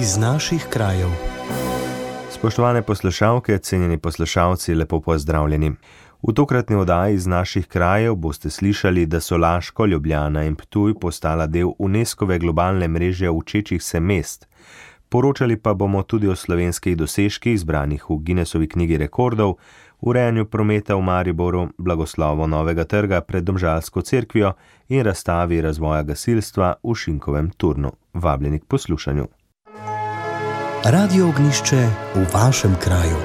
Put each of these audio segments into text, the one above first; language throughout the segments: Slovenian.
iz naših krajev. Spoštovane poslušalke, cenjeni poslušalci, lepo pozdravljeni. V tokratni oddaji iz naših krajev boste slišali, da so Laško, Ljubljana in Ptuj postala del UNESCO-ve globalne mreže učečih se mest. Poročali pa bomo tudi o slovenskih dosežkih, zbranih v Guinnessovi knjigi rekordov, urejanju prometa v Mariboru, blagoslovo novega trga pred Domžalsko cerkvijo in razstavi razvoja gasilstva v Šinkovem turnu. Vabljeni k poslušanju. Radio ognišče v vašem kraju.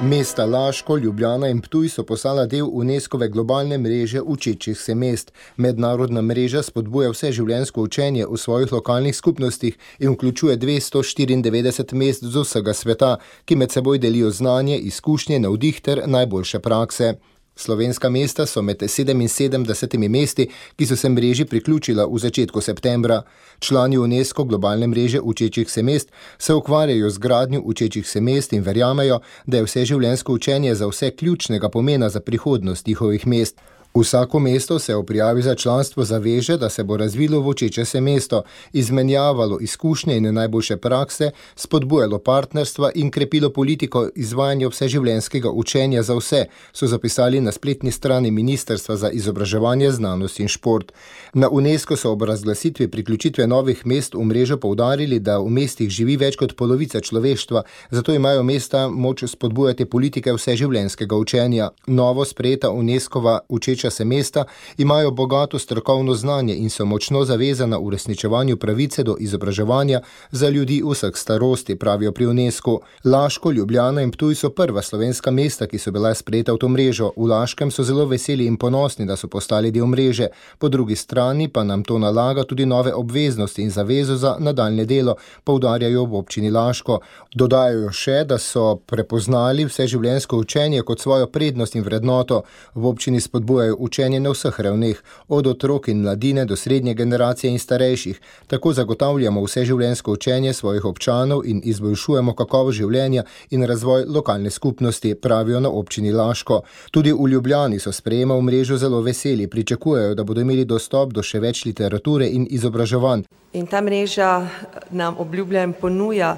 Mesta Laško, Ljubljana in Ptuj so postala del UNESCO-ve globalne mreže učečih se mest. Mednarodna mreža spodbuja vse življensko učenje v svojih lokalnih skupnostih in vključuje 294 mest z vsega sveta, ki med seboj delijo znanje, izkušnje, navdih ter najboljše prakse. Slovenska mesta so med 77 mesti, ki so se mreži priključila v začetku septembra. Člani UNESCO globalne mreže učečih se mest se ukvarjajo z gradnjo učečih se mest in verjamejo, da je vse življensko učenje za vse ključnega pomena za prihodnost njihovih mest. Vsako mesto se v prijavi za članstvo zaveže, da se bo razvilo v učeče se mesto, izmenjavalo izkušnje in najboljše prakse, spodbujalo partnerstva in krepilo politiko izvajanja vseživljenjskega učenja za vse, so zapisali na spletni strani Ministrstva za izobraževanje, znanost in šport. Na UNESCO so ob razglasitvi priključitve novih mest v mrežo poudarili, da v mestih živi več kot polovica človeštva, zato imajo mesta moč spodbujati politike vseživljenjskega učenja. Novo sprejeta UNESCO-va učeča sreča se mesta, imajo bogato strokovno znanje in so močno zavezana uresničevanju pravice do izobraževanja za ljudi vseh starosti, pravijo pri UNESCO. Laško, Ljubljana in Ptuj so prva slovenska mesta, ki so bila sprejeta v to mrežo. V Laškem so zelo veseli in ponosni, da so postali del mreže, po drugi strani pa nam to nalaga tudi nove obveznosti in zavezo za nadaljne delo, poudarjajo v občini Laško. Dodajajo še, da so prepoznali vse življenjsko učenje kot svojo prednost in vrednoto. V občini spodbujajo izvajajo učenje na vseh ravneh, od otrok in mladine do srednje generacije in starejših. Tako zagotavljamo vseživljenjsko učenje svojih občanov in izboljšujemo kakovo življenja in razvoj lokalne skupnosti, pravijo na občini Laško. Tudi v Ljubljani so sprejema v mrežo zelo veseli, pričakujejo, da bodo imeli dostop do še več literature in izobraževanj. In ta mreža nam obljublja in ponuja.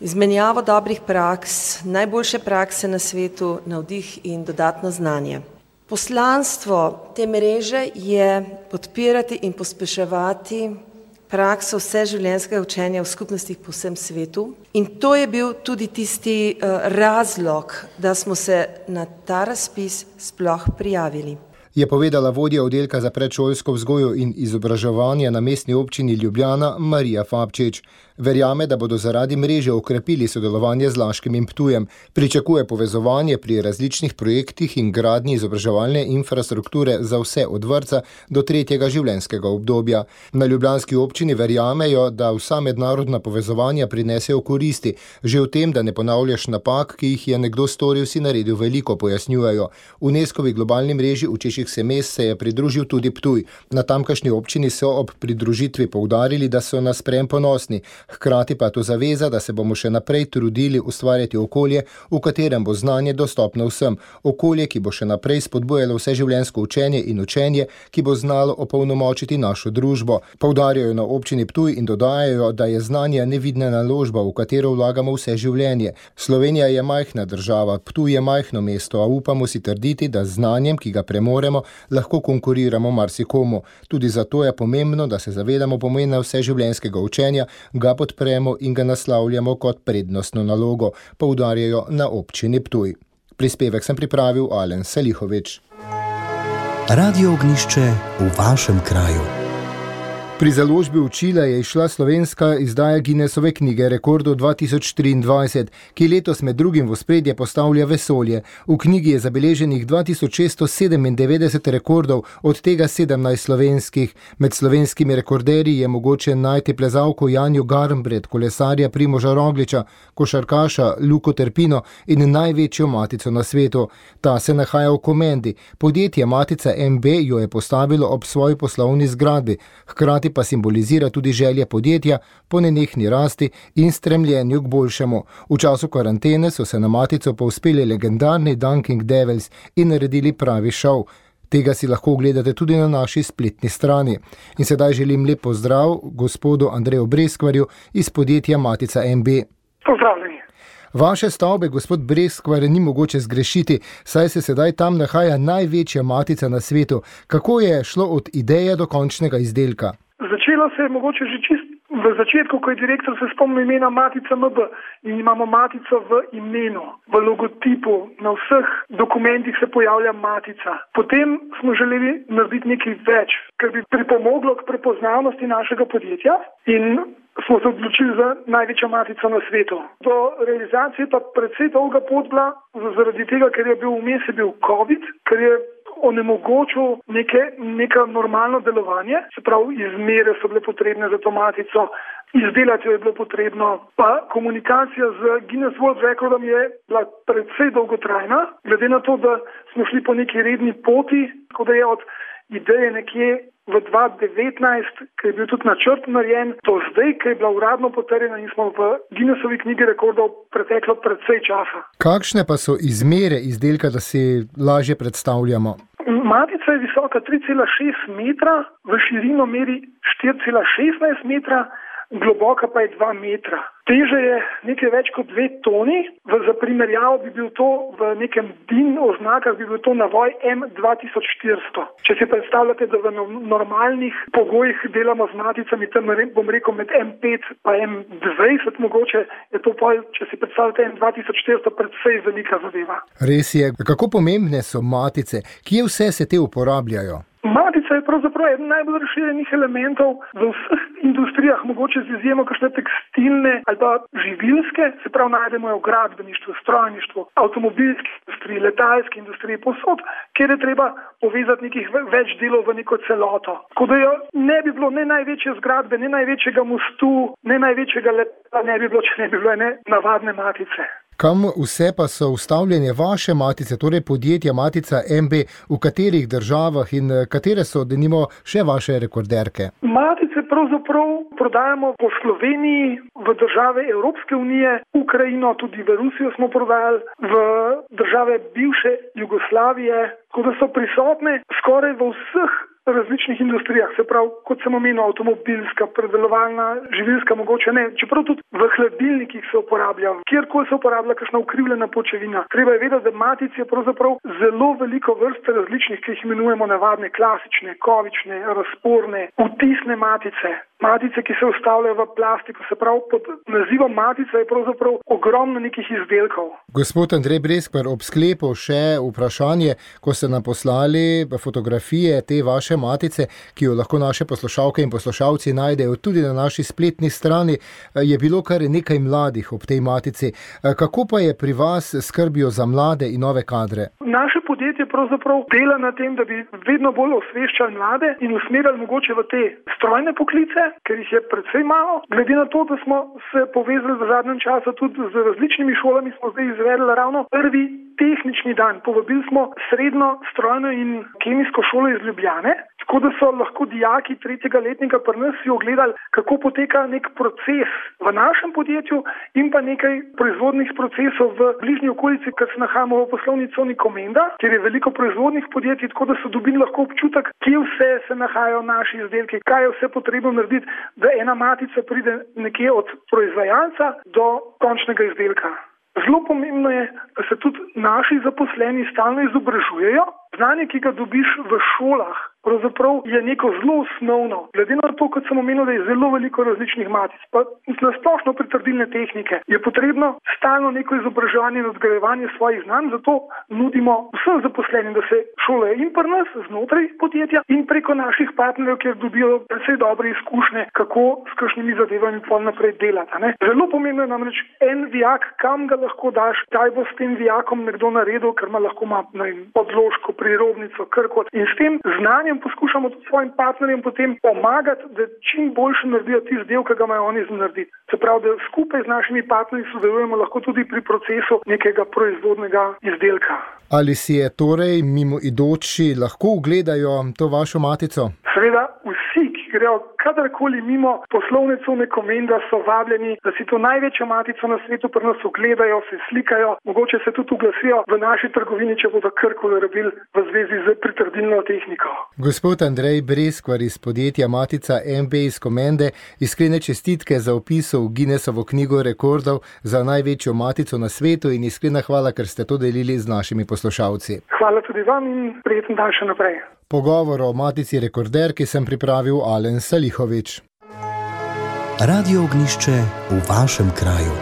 Izmenjavo dobrih praks, najboljše prakse na svetu, navdih in dodatno znanje. Poslanstvo te mreže je podpirati in pospeševati prakso vseživljenjskega učenja v skupnostih po vsem svetu. In to je bil tudi tisti uh, razlog, da smo se na ta razpis sploh prijavili. Je povedala vodja oddelka za predšolsko vzgojo in izobraževanje na mestni občini Ljubljana Marija Fabčič. Verjame, da bodo zaradi mreže okrepili sodelovanje z Laškim in Ptujem, pričakuje povezovanje pri različnih projektih in gradnji izobraževalne infrastrukture za vse od vrca do tretjega življenjskega obdobja. Na ljubljanski občini verjamejo, da vsa mednarodna povezovanja prinesejo koristi, že v tem, da ne ponavljaš napak, ki jih je nekdo storil, si naredil veliko, pojasnjujejo. UNESCO-vi globalni mreži učečih se mest se je pridružil tudi Ptuj. Na tamkajšnji občini so ob pridružitvi poudarili, da so nas prejem ponosni hkrati pa to zaveza, da se bomo še naprej trudili ustvarjati okolje, v katerem bo znanje dostopno vsem, okolje, ki bo še naprej spodbujalo vseživljenjsko učenje in učenje, ki bo znalo opolnomočiti našo družbo. Poudarjajo na občini Ptuj in dodajajo, da je znanje nevidna naložba, v katero vlagamo vse življenje. Slovenija je majhna država, Ptuj je majhno mesto, a upamo si trditi, da znanjem, ki ga premoremo, lahko konkuriramo marsikomu. Tudi zato je pomembno, da se zavedamo pomena vseživljenjskega učenja, ga podpremo in ga naslavljamo kot prednostno nalogo, poudarjajo na občini Ptuj. Prispevek sem pripravil Alen Selihovič. Radio ognišče v vašem kraju. Pri založbi Učila je išla slovenska izdaja Guinnessove knjige Rekordov 2023, ki letos med drugim v spredje postavlja vesolje. V knjigi je zabeleženih 2697 rekordov, od tega 17 slovenskih. Med slovenskimi rekorderji je mogoče najti plezalko Janjo Garmbred, kolesarja Primoža Rogliča, košarkaša Luko Terpino in največjo matico na svetu. Ta se nahaja v Komendi. Podjetje Matica MB jo je postavilo ob svoji poslovni zgradbi. Hkrati pa simbolizira tudi želje podjetja po nenehni rasti in stremljenju k boljšemu. V času karantene so se na matico povspeli legendarni Dunking Devils in naredili pravi šov. Tega si lahko ogledate tudi na naši spletni strani. In sedaj želim lep pozdrav gospodu Andreju Breskvarju iz podjetja Matica MB. Pozdravljeni. Vaše stavbe, gospod Breskvar, ni mogoče zgrešiti, saj se sedaj tam nahaja največja matica na svetu. Kako je šlo od ideje do končnega izdelka? Začelo se je mogoče že čist v začetku, ko je direktor se spomnil imena Matica MB in imamo Matico v imenu, v logotipu, na vseh dokumentih se pojavlja Matica. Potem smo želeli narediti nekaj več, kar bi pripomoglo k prepoznavnosti našega podjetja in smo se odločili za največjo matico na svetu. Do realizacije pa predvsej dolga pot bila, zaradi tega, ker je bil vmes je bil COVID, ker je onemogočil neke, neka normalno delovanje, se pravi, izmere so bile potrebne za to matico, izdelati jo je bilo potrebno, pa komunikacija z Guinness World Recordom je bila predvsej dolgotrajna, glede na to, da smo šli po neki redni poti, tako da je od ideje nekje v 2019, ki je bil tudi načrt narejen, do zdaj, ki je bila uradno potrjena in smo v Guinnessovi knjigi rekordov preteklo predvsej časa. Kakšne pa so izmere izdelka, da si lažje predstavljamo? Matica je visoka 3,6 metra, v širino meri 4,16 metra, globoka pa je 2 metra. Teže je nekaj več kot 2 toni, v, za primerjavo bi bil to v nekem DIN oznakah, bi bil to navoj M2400. Če si predstavljate, da v no, normalnih pogojih delamo z maticami, tam bom rekel med M5 pa M20 mogoče, je to pa, če si predstavljate M2400, predvsej velika zadeva. Res je, kako pomembne so matice, kje vse se te uporabljajo? Matica je pravzaprav eden najbolj razširjenih elementov v vseh industrijah, mogoče z izjemo kakšne tekstilne ali pa živilske, se pravi najdemo jo v gradbeništvu, strojništvu, avtomobilski industriji, letalski industriji, posod, kjer je treba povezati nekih več delov v neko celoto. Tako da jo ne bi bilo ne največje zgradbe, ne največjega mostu, ne največjega letala, ne bi bilo, če ne bi bilo ene navadne matice. Kam vse pa so ustavljene vaše matice, torej podjetja Matica MB, v katerih državah in katere so, denimo, še vaše rekorderke? Matice pravzaprav prodajamo po Sloveniji, v države Evropske unije, Ukrajino, tudi v Rusijo smo prodajali, v države bivše Jugoslavije, tako da so prisotne skoraj v vseh različnih industrijah, se pravi, kot sem omenil, avtomobilska, predelovalna, živilska, mogoče ne, čeprav tudi v hladilnikih se uporablja, kjerkoli se uporablja kakšna ukrivljena počevina. Treba je vedeti, da matic je pravzaprav zelo veliko vrst različnih, ki jih imenujemo navadne, klasične, kovične, razporne, vtisne matice. Matice, ki se ustavljajo v plastiko, se pravi, pod nazivom matica je pravzaprav ogromno nekih izdelkov. Gospod Andrej Breskvar, ob sklepu še vprašanje, ko ste nam poslali fotografije te vaše matice, ki jo lahko naše poslušalke in poslušalci najdejo tudi na naši spletni strani, je bilo kar nekaj mladih ob tej matici. Kako pa je pri vas skrbijo za mlade in nove kadre? Naše podjetje pravzaprav dela na tem, da bi vedno bolj osveščali mlade in usmerjali mogoče v te strojne poklice, ker jih je predvsej malo. Glede na to, da smo se povezali v zadnjem času tudi z različnimi šolami, smo zdaj izvedli ravno prvi tehnični dan. Povabili smo srednjo strojno in kemijsko šolo iz Ljubljane, tako da so lahko dijaki tretjega letnika pri nas si ogledali, kako poteka nek proces v našem podjetju in pa nekaj proizvodnih procesov v bližnji okolici, ker se nahajamo v poslovni coni Komenda, kjer je veliko proizvodnih podjetij, tako da so dobili lahko občutek, kje vse se nahajajo naši izdelki, kaj je vse potrebno narediti, da ena matica pride nekje od proizvajalca do končnega izdelka. Zelo pomembno je, da se tudi naši zaposleni stalno izobražujejo. Znanje, ki ga dobiš v šolah, pravzaprav je neko zelo osnovno. Glede na to, kot sem omenil, da je zelo veliko različnih matic, pa na splošno pritrdilne tehnike, je potrebno stalno neko izobraževanje in odgrajevanje svojih znanj, zato nudimo vsem zaposlenim, da se šolajo in pri nas znotraj podjetja in preko naših partnerjev, kjer dobijo predvsej dobre izkušnje, kako s kakšnimi zadevami pol naprej delati. Ne? Zelo pomembno je namreč en vijak, kam ga lahko daš, kaj bo s tem vijakom nekdo naredil, ker ima lahko ima, ne, podložko, prirobnico, krkot in s tem znanjem znanjem poskušamo tudi svojim partnerjem potem pomagati, da čim boljše naredijo tisti del, ki ga imajo oni narediti. Se pravi, da skupaj z našimi partnerji sodelujemo lahko tudi pri procesu nekega proizvodnega izdelka. Ali si je torej mimo idoči lahko ogledajo to vašo matico? Seveda vsi, ki grejo kadarkoli mimo poslovne cone Komenda, so vabljeni, da si to največjo matico na svetu pri nas ogledajo, se slikajo, mogoče se tudi uglasijo v naši trgovini, če bodo karkoli rabili v zvezi z pritrdilno tehniko. Gospod Andrej Breskvar iz podjetja Matica MB iz Komende, iskrene čestitke za opis v Guinnessovo knjigo rekordov za največjo matico na svetu in iskrena hvala, ker ste to delili z našimi poslušalci. Hvala tudi vam in prijeten dan še naprej. Pogovor o matici rekorderki sem pripravil Alen Salihovič. Radio ognišče v vašem kraju.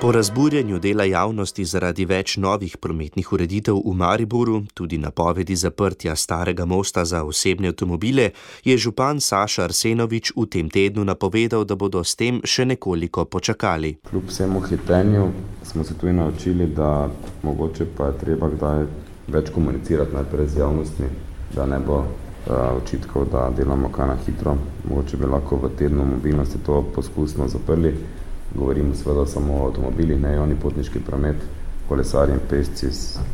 Po razburjenju dela javnosti zaradi več novih prometnih ureditev v Mariboru, tudi napovedi zaprtja starega mosta za osebne avtomobile, je župan Saša Arsenovič v tem tednu napovedal, da bodo s tem še nekoliko počakali. Kljub vsemu hitenju smo se tudi naučili, da mogoče pa je treba kdaj več komunicirati najprej z javnostmi, da ne bo uh, očitkov, da delamo kaj na hitro. Mogoče bi lahko v tednu mobilnosti to poskusno zaprli. Govorimo seveda samo o avtomobilih, ne javni potniški promet, kolesarji in pešci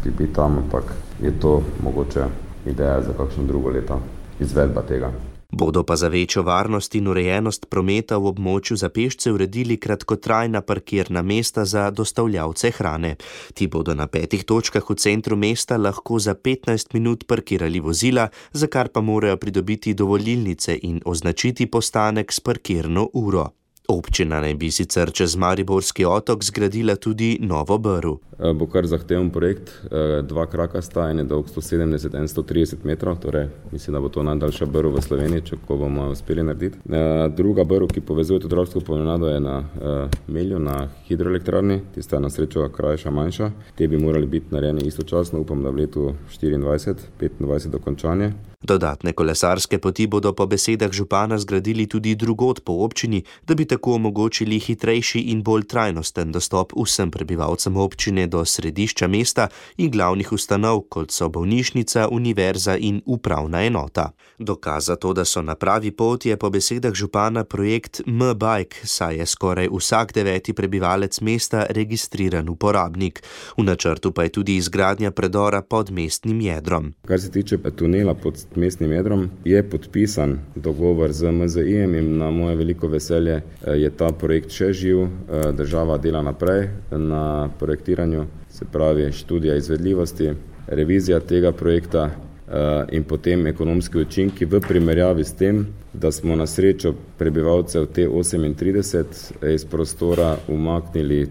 bi bili tam, ampak je to mogoče ideja za kakšno drugo leto izvedba tega. Bodo pa za večjo varnost in urejenost prometa v območju za pešce uredili kratkotrajna parkirna mesta za dostavljavce hrane. Ti bodo na petih točkah v centru mesta lahko za 15 minut parkirali vozila, za kar pa morajo pridobiti dovolilnice in označiti postanek s parkirno uro. Občina naj bi sicer čez Mariborski otok zgradila tudi novo brv. Bo kar zahteven projekt, dva kraka sta, en je dolg 170 in 130 metrov, torej mislim, da bo to najdaljša brv v Sloveniji, če ko bomo uspeli narediti. Druga brv, ki povezuje Tudorsko promenado, je na Melju, na hidroelektrarni, tista je na srečo krajša, manjša. Te bi morali biti narejeni istočasno, upam, da v letu 24-25 dokončanje. Dodatne kolesarske poti bodo po besedah župana zgradili tudi drugot po občini, da bi tako omogočili hitrejši in bolj trajnosten dostop vsem prebivalcem občine do središča mesta in glavnih ustanov, kot so bolnišnica, univerza in upravna enota. Dokaz za to, da so na pravi poti, je po besedah župana projekt M-Bike, saj je skoraj vsak deveti prebivalec mesta registriran uporabnik. V načrtu pa je tudi izgradnja predora pod mestnim jedrom. Kar se tiče tunela pod mestnim jedrom, je podpisan dogovor z MZI-jem in na moje veliko veselje je ta projekt še živ, država dela naprej na projektiranju, se pravi študija izvedljivosti, revizija tega projekta in potem ekonomski učinki v primerjavi s tem, da smo na srečo prebivalcev T38 iz prostora umaknili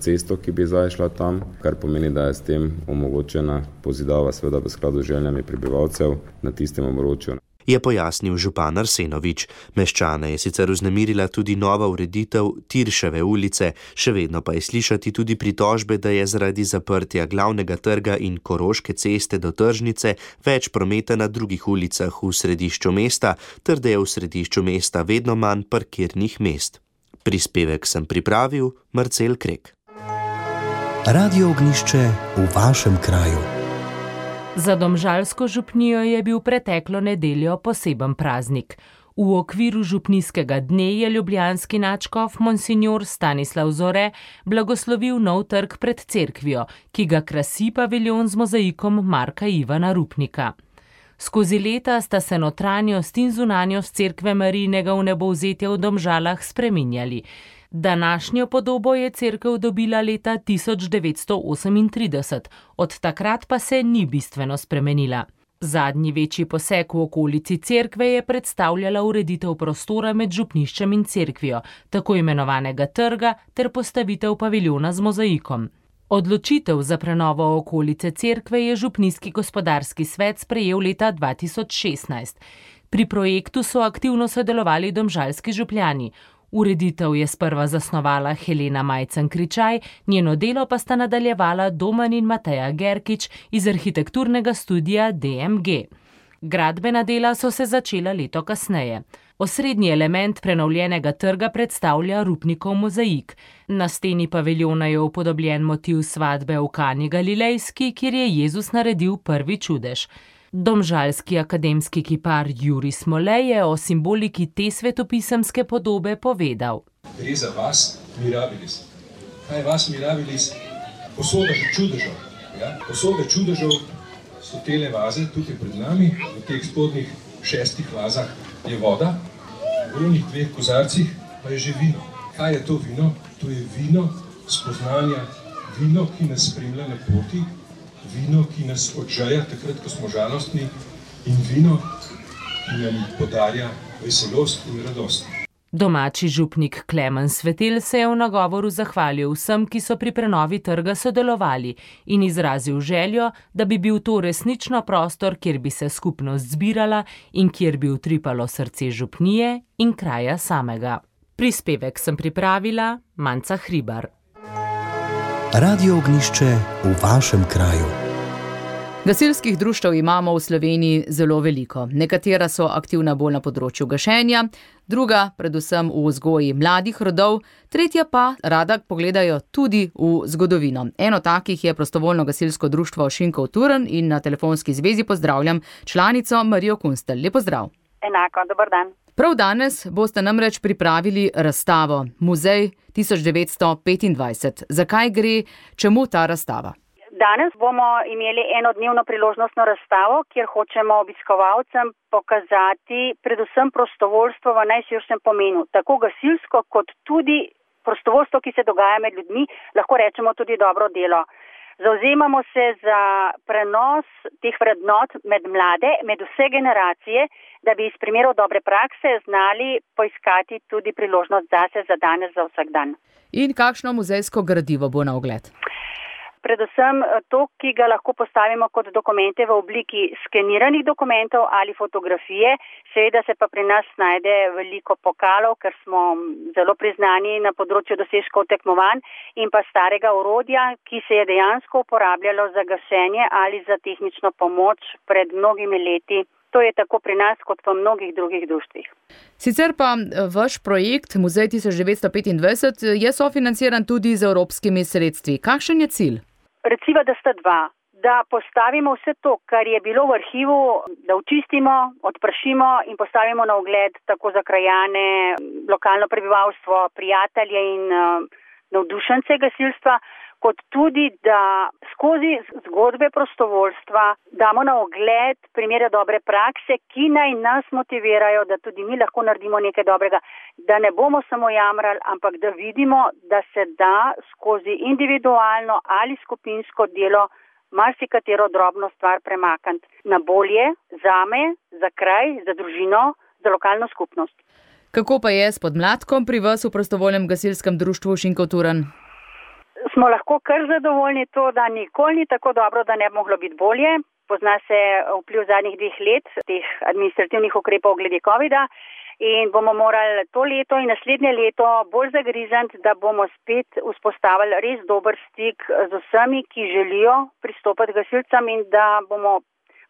cesto, ki bi zdaj šla tam, kar pomeni, da je s tem omogočena pozidava seveda v skladu z željami prebivalcev na tistem obročju je pojasnil župan Arsenovič. Meščane je sicer vznemirila tudi nova ureditev Tirševe ulice, še vedno pa je slišati tudi pritožbe, da je zaradi zaprtja glavnega trga in koroške ceste do tržnice več prometa na drugih ulicah v središču mesta, ter da je v središču mesta vedno manj parkirnih mest. Prispevek sem pripravil Marcel Krek. Radio ognišče v vašem kraju. Za domžalsko župnijo je bil preteklo nedeljo poseben praznik. V okviru župnijskega dne je ljubljanski načkov Monsignor Stanislav Zore blagoslovil nov trg pred cerkvijo, ki ga krasi paviljon z mozaikom Marka Ivana Rupnika. Skozi leta sta se notranjost in zunanjost cerkve Marijnega v nebovzetja v domžalah spreminjali. Današnjo podobo je cerkev dobila leta 1938, od takrat pa se ni bistveno spremenila. Zadnji večji poseg v okolici cerkve je predstavljala ureditev prostora med župniščem in cerkvijo, tako imenovanega trga ter postavitev paviljona z mozaikom. Odločitev za prenovo okolice cerkve je župnijski gospodarski svet sprejel leta 2016. Pri projektu so aktivno sodelovali domžalski župljani. Ureditev je sprva zasnovala Helena Majcen Kričaj, njeno delo pa sta nadaljevala Doman in Mateja Gerkič iz arhitekturnega studija DMG. Gradbena dela so se začela leto kasneje. Osrednji element prenovljenega trga predstavlja Rupnikov mozaik. Na steni paviljona je upodobljen motiv svatbe v Kani Galilejski, kjer je Jezus naredil prvi čudež. Domžalski akademski kipar Juri Smolej je o simboliki te svetopisemske podobe povedal. Gre za vas, mirabilis. Kaj je vas, mirabilis? Posoda čudežev. Ja? Posode čudežev so tele vaze tukaj pred nami, v teh spodnjih šestih vazah je voda, v unih dveh kozarcih pa je že vino. Kaj je to vino? To je vino spoznanja, vino, ki nas spremlja na poti, vino, ki nas odžaja takrat, ko smo žalostni, in vino, ki nam podarja veselost in radost. Domači župnik Klemen Svetel se je v nagovoru zahvalil vsem, ki so pri prenovi trga sodelovali in izrazil željo, da bi bil to resnično prostor, kjer bi se skupnost zbirala in kjer bi utripalo srce župnije in kraja samega. Prispevek sem pripravila Manca Hribar. Radio ognišče v vašem kraju. Gasilskih društev imamo v Sloveniji zelo veliko. Nekatera so aktivna bolj na področju gašenja, druga predvsem v vzgoji mladih rodov, tretja pa rada pogledajo tudi v zgodovino. Eno takih je prostovoljno gasilsko društvo Šinkov Turen in na telefonski zvezi pozdravljam članico Marijo Kunstel. Lepo zdrav. Enako, dober dan. Prav danes boste namreč pripravili razstavo Muzej 1925. Zakaj gre, čemu ta razstava? Danes bomo imeli enodnevno priložnostno razstavo, kjer hočemo obiskovalcem pokazati predvsem prostovoljstvo v najširšem pomenu, tako gasilsko kot tudi prostovoljstvo, ki se dogaja med ljudmi, lahko rečemo tudi dobro delo. Zauzemamo se za prenos teh vrednot med mlade, med vse generacije, da bi iz primerov dobre prakse znali poiskati tudi priložnost zase za danes, za vsak dan. In kakšno muzejsko gradivo bo na ogled? predvsem eh, to, ki ga lahko postavimo kot dokumente v obliki skeniranih dokumentov ali fotografije. Seveda se pa pri nas najde veliko pokalov, ker smo zelo priznani na področju dosežkov tekmovanj in pa starega urodja, ki se je dejansko uporabljalo za gašenje ali za tehnično pomoč pred mnogimi leti. To je tako pri nas kot v mnogih drugih društvih. Sicer pa eh, vaš projekt Muzej 1925 je sofinanciran tudi z evropskimi sredstvi. Kakšen je cilj? Reciva, da sta dva. Da postavimo vse to, kar je bilo v arhivu, da očistimo, odpršimo in postavimo na ogled tako za krajane, lokalno prebivalstvo, prijatelje in uh, navdušence gasilstva, kot tudi, da skozi zgodbe prostovoljstva damo na ogled primere dobre prakse, ki naj nas motivirajo, da tudi mi lahko naredimo nekaj dobrega, da ne bomo samo jamrali, ampak da vidimo, da se da skozi individualno ali skupinsko delo marsikatero drobno stvar premakniti na bolje za me, za kraj, za družino, za lokalno skupnost. Kako pa je s podmladkom pri vas v prostovoljnem gasilskem društvu Šinkoturan? Smo lahko kar zadovoljni to, da nikoli ni tako dobro, da ne bi moglo biti bolje. Pozna se vpliv zadnjih dveh let teh administrativnih ukrepov glede COVID-a in bomo morali to leto in naslednje leto bolj zagrizant, da bomo spet vzpostavili res dober stik z vsemi, ki želijo pristopiti gasilcem in da bomo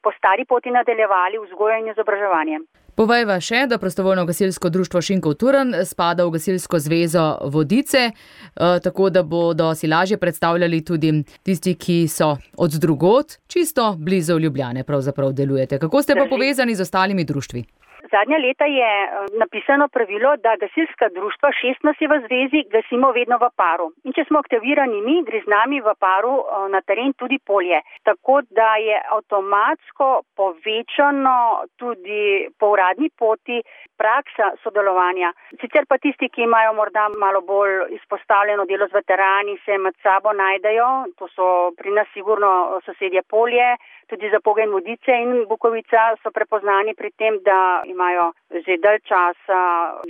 po stari poti nadaljevali vzgojo in izobraževanje. Povejva še, da prostovoljno gasilsko društvo Šinkov Turan spada v gasilsko zvezo Vodice, eh, tako da bodo si lažje predstavljali tudi tisti, ki so od drugot, čisto blizu Ljubljane pravzaprav delujete. Kako ste pa povezani z ostalimi društvi? Zadnja leta je eh, napisano pravilo, da gasilska društva, šest nas je v zvezi, gasimo vedno v paru. In če smo aktivirani mi, gre z nami v paru eh, na teren tudi polje. Tako da je avtomatsko povečano tudi po uradni poti praksa sodelovanja. Sicer pa tisti, ki imajo morda malo bolj izpostavljeno delo z veterani, se med sabo najdejo. To so pri nas sigurno sosedje polje tudi za Pogen Vodice in Bukovica so prepoznani pri tem, da imajo že dalj časa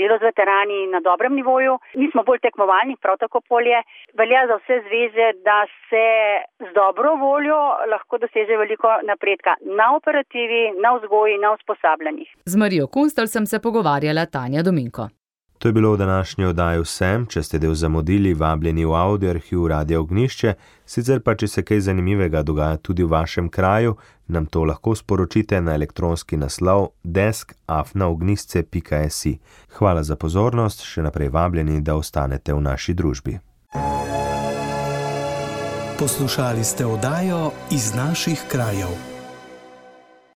delo z veterani na dobrem nivoju. Mi smo bolj tekmovalni, prav tako polje. Velja za vse zveze, da se z dobro voljo lahko doseže veliko napredka na operativi, na vzgoji, na usposabljanjih. Z Marijo Kunstel sem se pogovarjala Tanja Dominko. To je bilo v današnji oddaji vsem, če ste del zamudili, vabljeni v audio arhiv Radio Ognišče, sicer pa, če se kaj zanimivega dogaja tudi v vašem kraju, nam to lahko sporočite na elektronski naslov deskafnaognisce.si. Hvala za pozornost, še naprej vabljeni, da ostanete v naši družbi. Poslušali ste oddajo iz naših krajev.